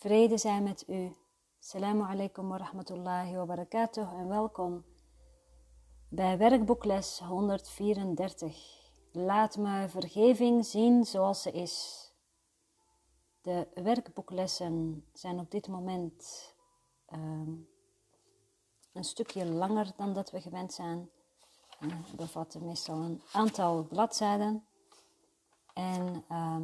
Vrede zij met u. Assalamu alaikum wa rahmatullahi wa barakatuh en welkom bij werkboekles 134. Laat me vergeving zien zoals ze is. De werkboeklessen zijn op dit moment ehm, een stukje langer dan dat we gewend zijn. En bevatten meestal een aantal bladzijden. En ehm,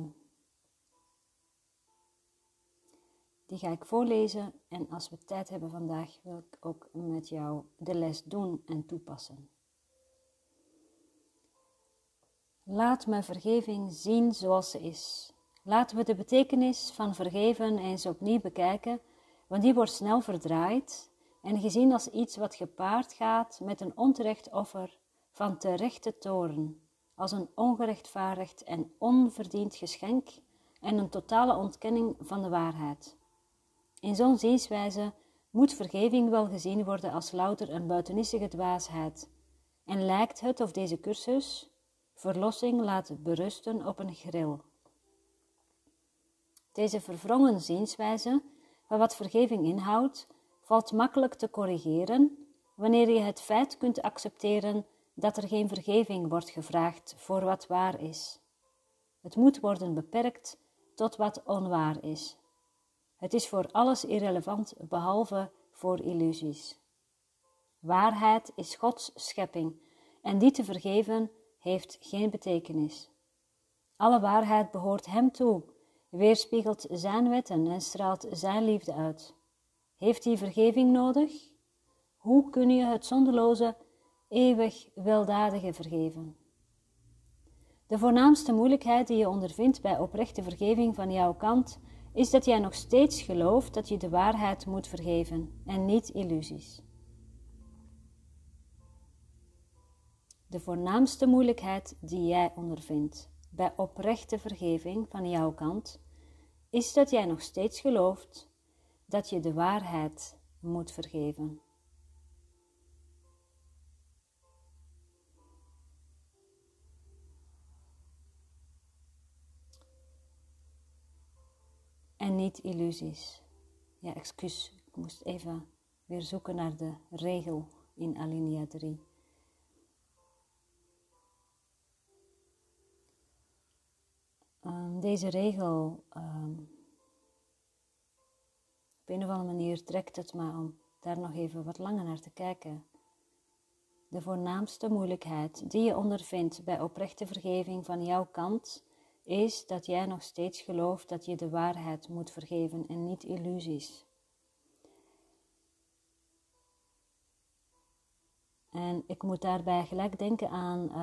Die ga ik voorlezen en als we tijd hebben vandaag wil ik ook met jou de les doen en toepassen. Laat me vergeving zien zoals ze is. Laten we de betekenis van vergeven eens opnieuw bekijken, want die wordt snel verdraaid en gezien als iets wat gepaard gaat met een onterecht offer van terechte toren, als een ongerechtvaardigd en onverdiend geschenk en een totale ontkenning van de waarheid. In zo'n zienswijze moet vergeving wel gezien worden als louter een buitenissige dwaasheid. En lijkt het of deze cursus verlossing laat berusten op een gril. Deze verwrongen zienswijze, van wat vergeving inhoudt, valt makkelijk te corrigeren wanneer je het feit kunt accepteren dat er geen vergeving wordt gevraagd voor wat waar is. Het moet worden beperkt tot wat onwaar is. Het is voor alles irrelevant behalve voor illusies. Waarheid is Gods schepping en die te vergeven heeft geen betekenis. Alle waarheid behoort Hem toe, weerspiegelt Zijn wetten en straalt Zijn liefde uit. Heeft hij vergeving nodig? Hoe kun je het zonderloze, eeuwig weldadige vergeven? De voornaamste moeilijkheid die je ondervindt bij oprechte vergeving van jouw kant is dat jij nog steeds gelooft dat je de waarheid moet vergeven en niet illusies. De voornaamste moeilijkheid die jij ondervindt bij oprechte vergeving van jouw kant is dat jij nog steeds gelooft dat je de waarheid moet vergeven. En niet illusies. Ja, excuus, ik moest even weer zoeken naar de regel in alinea 3. Um, deze regel, um, op een of andere manier trekt het me om daar nog even wat langer naar te kijken. De voornaamste moeilijkheid die je ondervindt bij oprechte vergeving van jouw kant is dat jij nog steeds gelooft dat je de waarheid moet vergeven en niet illusies. En ik moet daarbij gelijk denken aan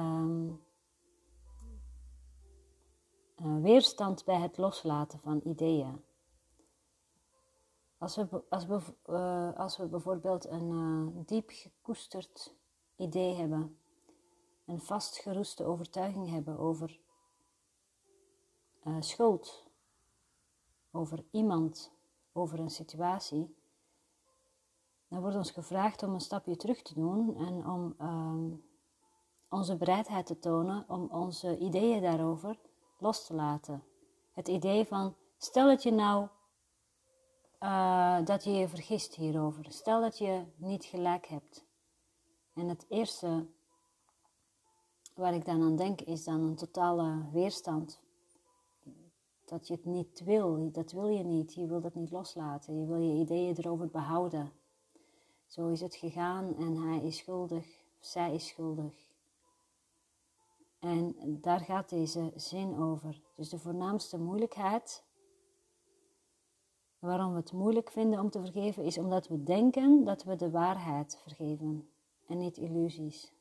um, weerstand bij het loslaten van ideeën. Als we, als we, uh, als we bijvoorbeeld een uh, diep gekoesterd idee hebben, een vastgeroeste overtuiging hebben over uh, schuld over iemand, over een situatie, dan wordt ons gevraagd om een stapje terug te doen en om uh, onze bereidheid te tonen om onze ideeën daarover los te laten. Het idee van, stel dat je nou uh, dat je je vergist hierover, stel dat je niet gelijk hebt. En het eerste waar ik dan aan denk is dan een totale weerstand dat je het niet wil. Dat wil je niet. Je wil dat niet loslaten. Je wil je ideeën erover behouden. Zo is het gegaan en hij is schuldig, zij is schuldig. En daar gaat deze zin over. Dus de voornaamste moeilijkheid, waarom we het moeilijk vinden om te vergeven, is omdat we denken dat we de waarheid vergeven en niet illusies.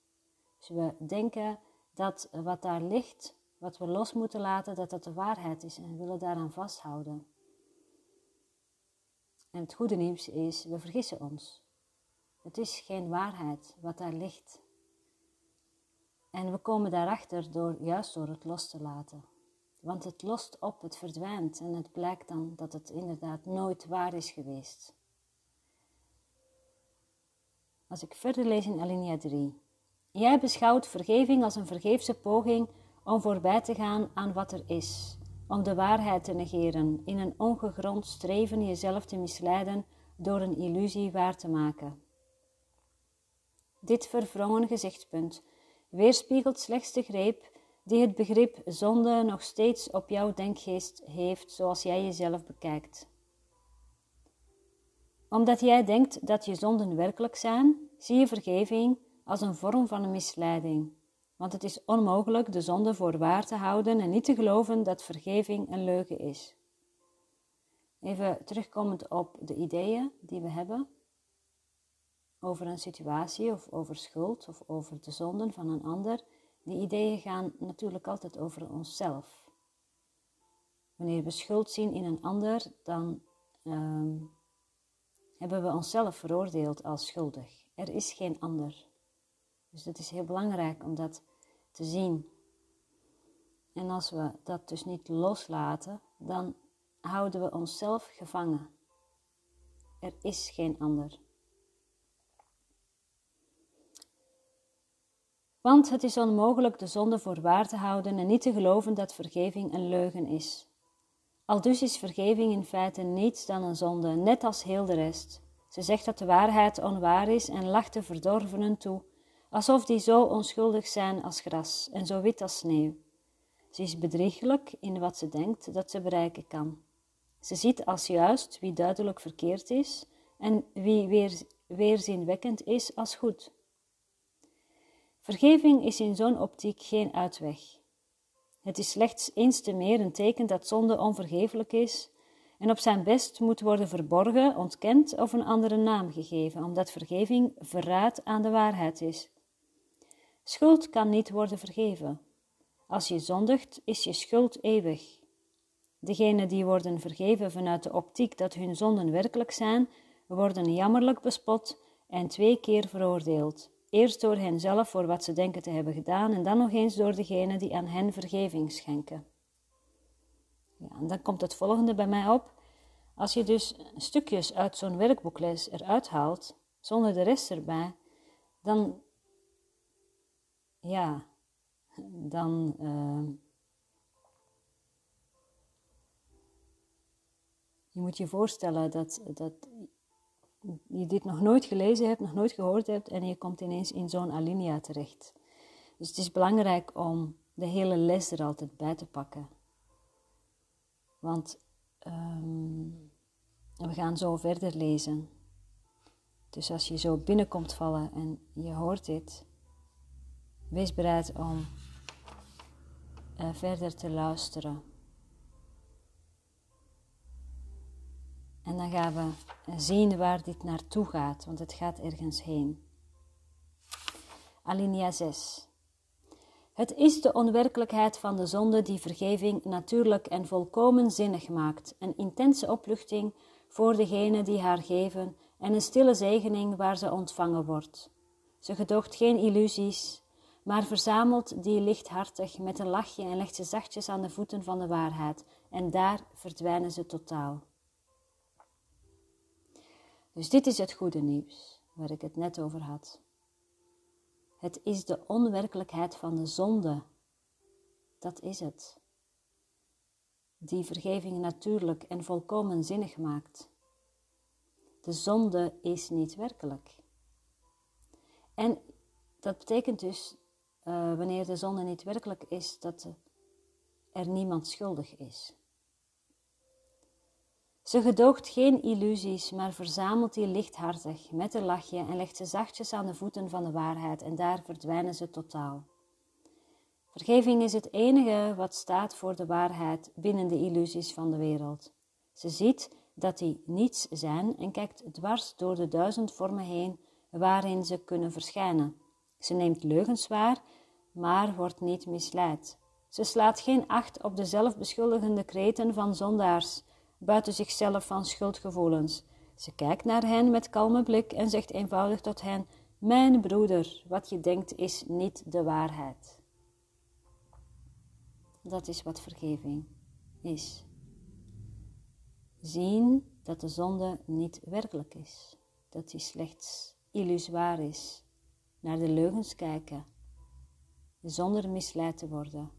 Dus we denken dat wat daar ligt wat we los moeten laten, dat dat de waarheid is en willen daaraan vasthouden. En het goede nieuws is, we vergissen ons. Het is geen waarheid wat daar ligt. En we komen daarachter door, juist door het los te laten. Want het lost op, het verdwijnt en het blijkt dan dat het inderdaad nooit waar is geweest. Als ik verder lees in alinea 3. Jij beschouwt vergeving als een vergeefse poging om voorbij te gaan aan wat er is, om de waarheid te negeren, in een ongegrond streven jezelf te misleiden door een illusie waar te maken. Dit verwrongen gezichtspunt weerspiegelt slechts de greep die het begrip zonde nog steeds op jouw denkgeest heeft zoals jij jezelf bekijkt. Omdat jij denkt dat je zonden werkelijk zijn, zie je vergeving als een vorm van een misleiding. Want het is onmogelijk de zonde voor waar te houden en niet te geloven dat vergeving een leugen is. Even terugkomend op de ideeën die we hebben over een situatie of over schuld of over de zonden van een ander. Die ideeën gaan natuurlijk altijd over onszelf. Wanneer we schuld zien in een ander, dan ehm, hebben we onszelf veroordeeld als schuldig. Er is geen ander. Dus het is heel belangrijk om dat te zien. En als we dat dus niet loslaten, dan houden we onszelf gevangen. Er is geen ander. Want het is onmogelijk de zonde voor waar te houden en niet te geloven dat vergeving een leugen is. Al dus is vergeving in feite niets dan een zonde, net als heel de rest. Ze zegt dat de waarheid onwaar is en lacht de verdorvenen toe, alsof die zo onschuldig zijn als gras en zo wit als sneeuw. Ze is bedriegelijk in wat ze denkt dat ze bereiken kan. Ze ziet als juist wie duidelijk verkeerd is en wie weer, weerzinwekkend is als goed. Vergeving is in zo'n optiek geen uitweg. Het is slechts eens te meer een teken dat zonde onvergeeflijk is en op zijn best moet worden verborgen, ontkend of een andere naam gegeven, omdat vergeving verraad aan de waarheid is. Schuld kan niet worden vergeven. Als je zondigt, is je schuld eeuwig. Degenen die worden vergeven vanuit de optiek dat hun zonden werkelijk zijn, worden jammerlijk bespot en twee keer veroordeeld. Eerst door henzelf voor wat ze denken te hebben gedaan en dan nog eens door degene die aan hen vergeving schenken. Ja, en dan komt het volgende bij mij op. Als je dus stukjes uit zo'n werkboekles eruit haalt, zonder de rest erbij, dan, ja, dan uh, je moet je voorstellen dat, dat je dit nog nooit gelezen hebt, nog nooit gehoord hebt en je komt ineens in zo'n alinea terecht. Dus het is belangrijk om de hele les er altijd bij te pakken. Want ehm, we gaan zo verder lezen. Dus als je zo binnenkomt vallen en je hoort dit, wees bereid om uh, verder te luisteren. En dan gaan we zien waar dit naartoe gaat, want het gaat ergens heen. Alinea 6. Het is de onwerkelijkheid van de zonde die vergeving natuurlijk en volkomen zinnig maakt, een intense opluchting voor degene die haar geven en een stille zegening waar ze ontvangen wordt. Ze gedoogt geen illusies, maar verzamelt die lichthartig met een lachje en legt ze zachtjes aan de voeten van de waarheid, en daar verdwijnen ze totaal. Dus dit is het goede nieuws waar ik het net over had. Het is de onwerkelijkheid van de zonde. Dat is het. Die vergeving natuurlijk en volkomen zinnig maakt. De zonde is niet werkelijk. En dat betekent dus, uh, wanneer de zonde niet werkelijk is, dat er niemand schuldig is. Ze gedoogt geen illusies, maar verzamelt die lichthartig met een lachje en legt ze zachtjes aan de voeten van de waarheid en daar verdwijnen ze totaal. Vergeving is het enige wat staat voor de waarheid binnen de illusies van de wereld. Ze ziet dat die niets zijn en kijkt dwars door de duizend vormen heen waarin ze kunnen verschijnen. Ze neemt leugens waar, maar wordt niet misleid. Ze slaat geen acht op de zelfbeschuldigende kreten van zondaars buiten zichzelf van schuldgevoelens. Ze kijkt naar hen met kalme blik en zegt eenvoudig tot hen: Mijn broeder, wat je denkt is niet de waarheid. Dat is wat vergeving is. Zien dat de zonde niet werkelijk is, dat die slechts illusoir is. Naar de leugens kijken, zonder misleid te worden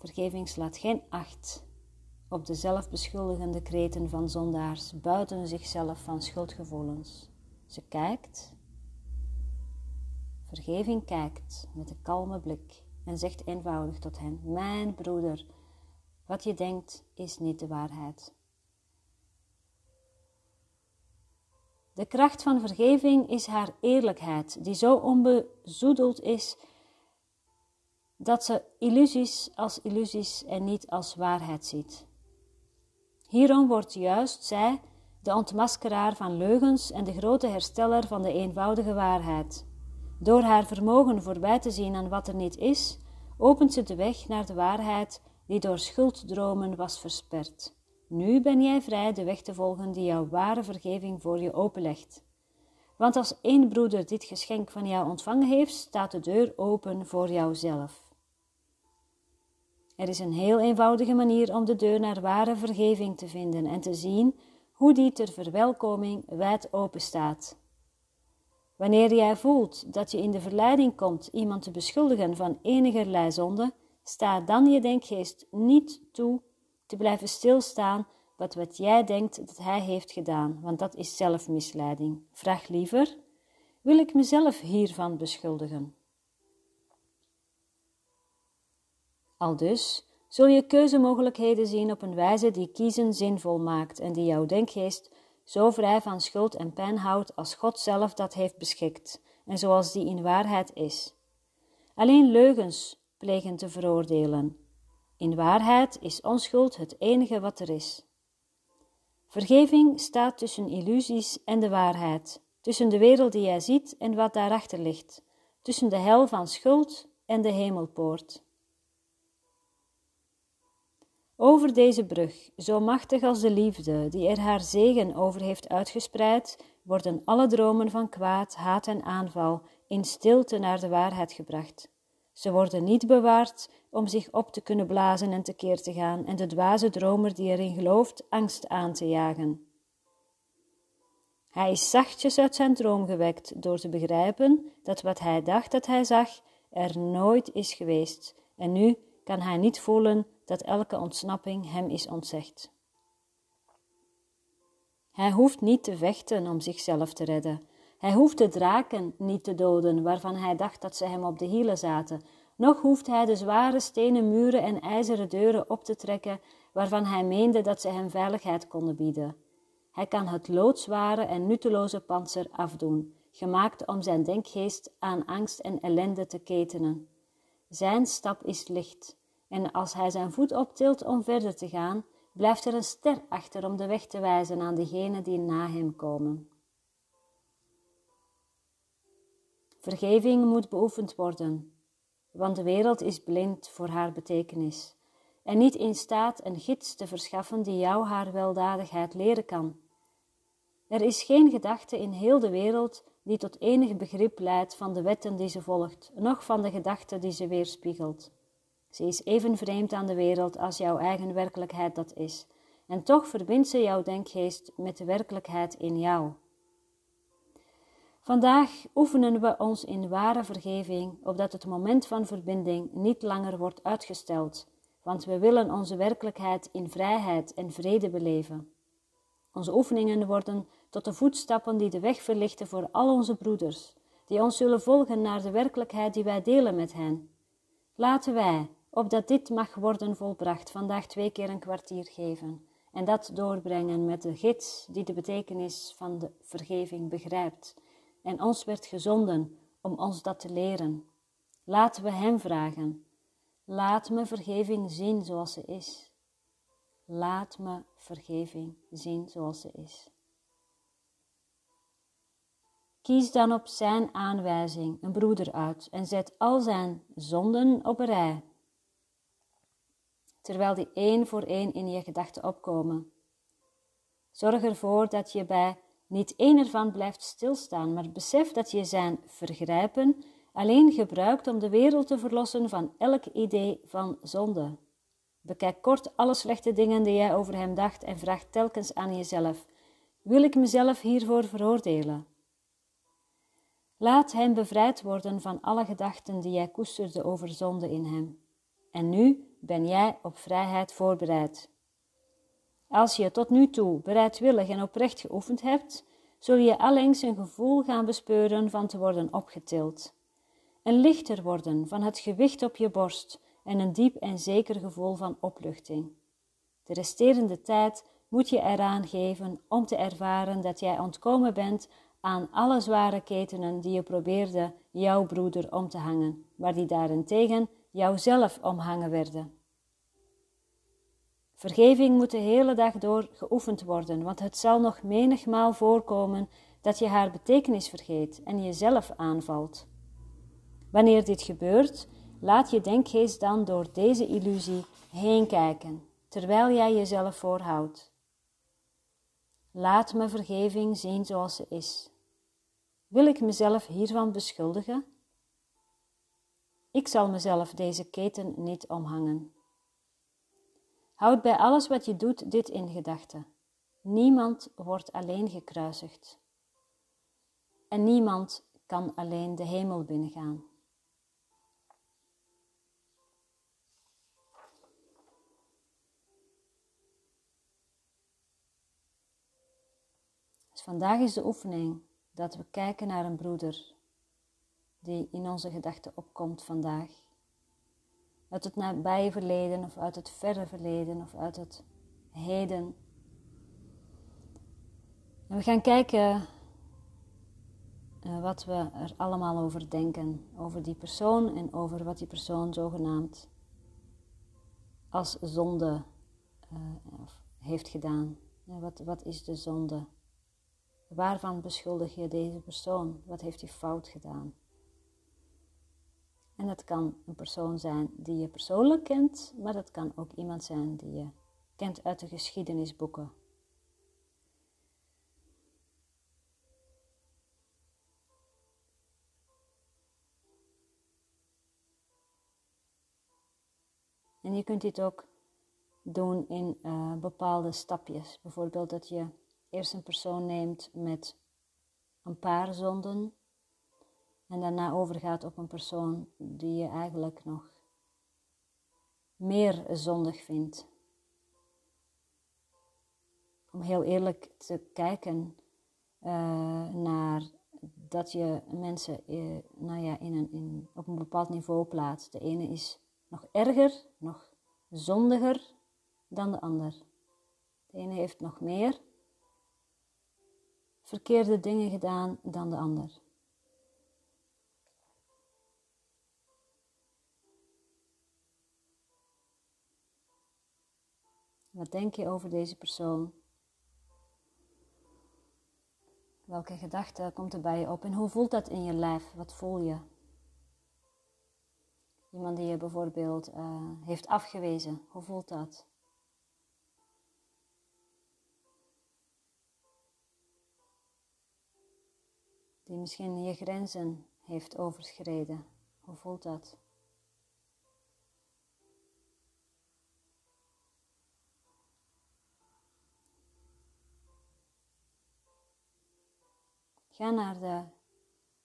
Vergeving slaat geen acht op de zelfbeschuldigende kreten van zondaars buiten zichzelf van schuldgevoelens. Ze kijkt, vergeving kijkt met een kalme blik en zegt eenvoudig tot hen: Mijn broeder, wat je denkt is niet de waarheid. De kracht van vergeving is haar eerlijkheid, die zo onbezoedeld is dat ze illusies als illusies en niet als waarheid ziet. Hierom wordt juist zij de ontmaskeraar van leugens en de grote hersteller van de eenvoudige waarheid. Door haar vermogen voorbij te zien aan wat er niet is, opent ze de weg naar de waarheid die door schulddromen was versperd. Nu ben jij vrij de weg te volgen die jouw ware vergeving voor je openlegt. Want als één broeder dit geschenk van jou ontvangen heeft, staat de deur open voor jouzelf. Er is een heel eenvoudige manier om de deur naar ware vergeving te vinden en te zien hoe die ter verwelkoming wijd open staat. Wanneer jij voelt dat je in de verleiding komt iemand te beschuldigen van enigerlei zonde, sta dan je denkgeest niet toe te blijven stilstaan wat wat jij denkt dat hij heeft gedaan, want dat is zelfmisleiding. Vraag liever: wil ik mezelf hiervan beschuldigen? Al dus zul je keuzemogelijkheden zien op een wijze die kiezen zinvol maakt en die jouw denkgeest zo vrij van schuld en pijn houdt als God zelf dat heeft beschikt en zoals die in waarheid is. Alleen leugens plegen te veroordelen. In waarheid is onschuld het enige wat er is. Vergeving staat tussen illusies en de waarheid, tussen de wereld die jij ziet en wat daarachter ligt, tussen de hel van schuld en de hemelpoort. Over deze brug, zo machtig als de liefde die er haar zegen over heeft uitgespreid, worden alle dromen van kwaad, haat en aanval in stilte naar de waarheid gebracht. Ze worden niet bewaard om zich op te kunnen blazen en tekeer te gaan en de dwaze dromer die erin gelooft angst aan te jagen. Hij is zachtjes uit zijn droom gewekt door te begrijpen dat wat hij dacht dat hij zag er nooit is geweest en nu kan hij niet voelen dat elke ontsnapping hem is ontzegd. Hij hoeft niet te vechten om zichzelf te redden. Hij hoeft de draken niet te doden waarvan hij dacht dat ze hem op de hielen zaten. Nog hoeft hij de zware stenen muren en ijzeren deuren op te trekken waarvan hij meende dat ze hem veiligheid konden bieden. Hij kan het loodzware en nutteloze panzer afdoen, gemaakt om zijn denkgeest aan angst en ellende te ketenen. Zijn stap is licht, en als hij zijn voet optilt om verder te gaan, blijft er een ster achter om de weg te wijzen aan degenen die na hem komen. Vergeving moet beoefend worden, want de wereld is blind voor haar betekenis en niet in staat een gids te verschaffen die jou haar weldadigheid leren kan. Er is geen gedachte in heel de wereld die tot enig begrip leidt van de wetten die ze volgt, noch van de gedachte die ze weerspiegelt. Ze is even vreemd aan de wereld als jouw eigen werkelijkheid dat is, en toch verbindt ze jouw denkgeest met de werkelijkheid in jou. Vandaag oefenen we ons in ware vergeving, opdat het moment van verbinding niet langer wordt uitgesteld, want we willen onze werkelijkheid in vrijheid en vrede beleven. Onze oefeningen worden tot de voetstappen die de weg verlichten voor al onze broeders, die ons zullen volgen naar de werkelijkheid die wij delen met hen. Laten wij, opdat dit mag worden volbracht, vandaag twee keer een kwartier geven en dat doorbrengen met de gids die de betekenis van de vergeving begrijpt en ons werd gezonden om ons dat te leren. Laten we hem vragen: Laat me vergeving zien zoals ze is. Laat me vergeving zien zoals ze is. Kies dan op zijn aanwijzing een broeder uit en zet al zijn zonden op een rij terwijl die één voor één in je gedachten opkomen. Zorg ervoor dat je bij niet één ervan blijft stilstaan, maar besef dat je zijn vergrijpen alleen gebruikt om de wereld te verlossen van elk idee van zonde. Bekijk kort alle slechte dingen die jij over hem dacht en vraag telkens aan jezelf: Wil ik mezelf hiervoor veroordelen? Laat hem bevrijd worden van alle gedachten die jij koesterde over zonde in hem. En nu ben jij op vrijheid voorbereid. Als je tot nu toe bereidwillig en oprecht geoefend hebt, zul je allengs een gevoel gaan bespeuren van te worden opgetild. En lichter worden van het gewicht op je borst en een diep en zeker gevoel van opluchting. De resterende tijd moet je eraan geven om te ervaren dat jij ontkomen bent aan alle zware ketenen die je probeerde jouw broeder om te hangen, waar die daarentegen jouzelf omhangen werden. Vergeving moet de hele dag door geoefend worden, want het zal nog menigmaal voorkomen dat je haar betekenis vergeet en jezelf aanvalt. Wanneer dit gebeurt, laat je denkgeest dan door deze illusie heen kijken, terwijl jij jezelf voorhoudt. Laat me vergeving zien zoals ze is. Wil ik mezelf hiervan beschuldigen? Ik zal mezelf deze keten niet omhangen. Houd bij alles wat je doet dit in gedachten. Niemand wordt alleen gekruisigd. En niemand kan alleen de hemel binnengaan. Dus vandaag is de oefening dat we kijken naar een broeder die in onze gedachten opkomt vandaag. Uit het nabije verleden of uit het verre verleden of uit het heden. En we gaan kijken uh, wat we er allemaal over denken. Over die persoon en over wat die persoon zogenaamd als zonde uh, heeft gedaan. wat, wat is de zonde? Waarvan beschuldig je deze persoon? Wat heeft hij fout gedaan? En dat kan een persoon zijn die je persoonlijk kent, maar dat kan ook iemand zijn die je kent uit de geschiedenisboeken. En je kunt dit ook doen in uh, bepaalde stapjes. Bijvoorbeeld dat je eerst een persoon neemt met een paar zonden en daarna overgaat op een persoon die je eigenlijk nog meer zondig vindt. Om heel eerlijk te kijken uh, naar dat je mensen uh, nou ja, in een, in, op een bepaald niveau plaatst. De ene is nog erger, nog zondiger dan de ander. De ene heeft nog meer verkeerde dingen gedaan dan de ander. Wat denk je over deze persoon? Welke gedachte komt er bij je op en hoe voelt dat in je lijf? Wat voel je? Iemand die je bijvoorbeeld uh, heeft afgewezen, hoe voelt dat? Die misschien je grenzen heeft overschreden, hoe voelt dat? Ga naar de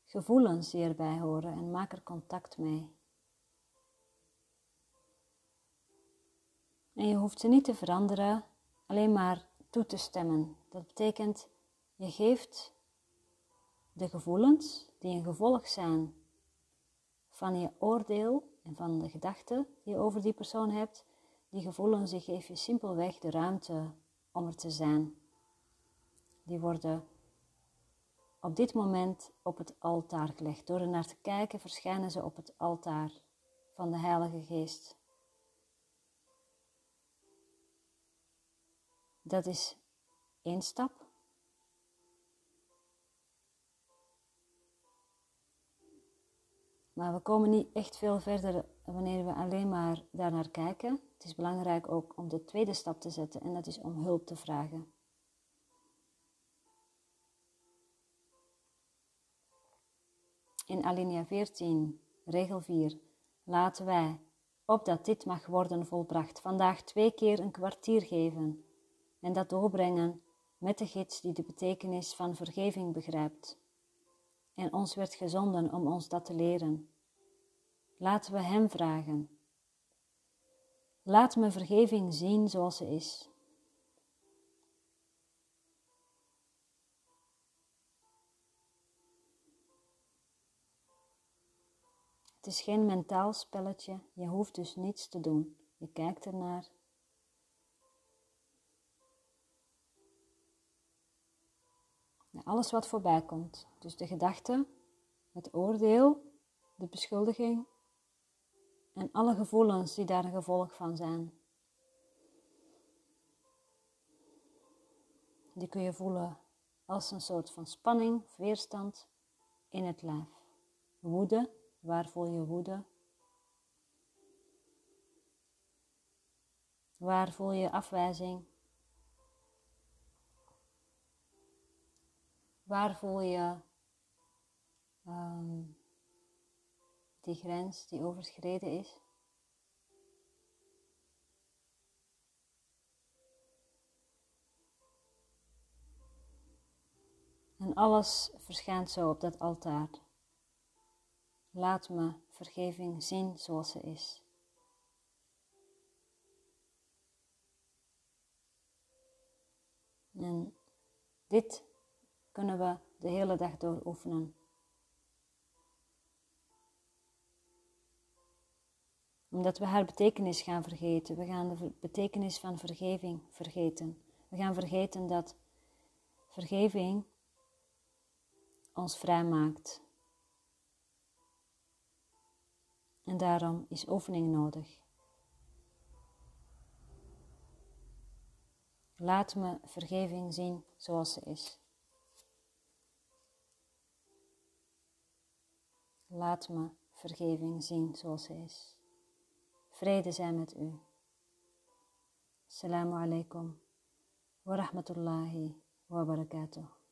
gevoelens die erbij horen en maak er contact mee. En je hoeft ze niet te veranderen, alleen maar toe te stemmen. Dat betekent, je geeft de gevoelens die een gevolg zijn van je oordeel en van de gedachten die je over die persoon hebt, die gevoelens die geef je simpelweg de ruimte om er te zijn. Die worden op dit moment op het altaar gelegd. Door er naar te kijken verschijnen ze op het altaar van de Heilige Geest. Dat is één stap. Maar we komen niet echt veel verder wanneer we alleen maar daarnaar kijken. Het is belangrijk ook om de tweede stap te zetten en dat is om hulp te vragen. In alinea 14, regel 4, laten wij, opdat dit mag worden volbracht, vandaag twee keer een kwartier geven en dat doorbrengen met de gids die de betekenis van vergeving begrijpt. En ons werd gezonden om ons dat te leren. Laten we Hem vragen. Laat me vergeving zien zoals ze is. Het is geen mentaal spelletje, je hoeft dus niets te doen. Je kijkt ernaar. Alles wat voorbij komt. Dus de gedachte, het oordeel, de beschuldiging en alle gevoelens die daar een gevolg van zijn. Die kun je voelen als een soort van spanning, weerstand in het lijf. Woede, waar voel je woede? Waar voel je afwijzing? Waar voel je um, die grens die overschreden is? En alles verschijnt zo op dat altaar. Laat me vergeving zien zoals ze is. En dit kunnen we de hele dag door oefenen. Omdat we haar betekenis gaan vergeten. We gaan de betekenis van vergeving vergeten. We gaan vergeten dat vergeving ons vrijmaakt. En daarom is oefening nodig. Laat me vergeving zien zoals ze is. Laat me vergeving zien zoals ze is. Vrede zijn met u. Assalamu alaikum wa rahmatullahi wa barakatuh.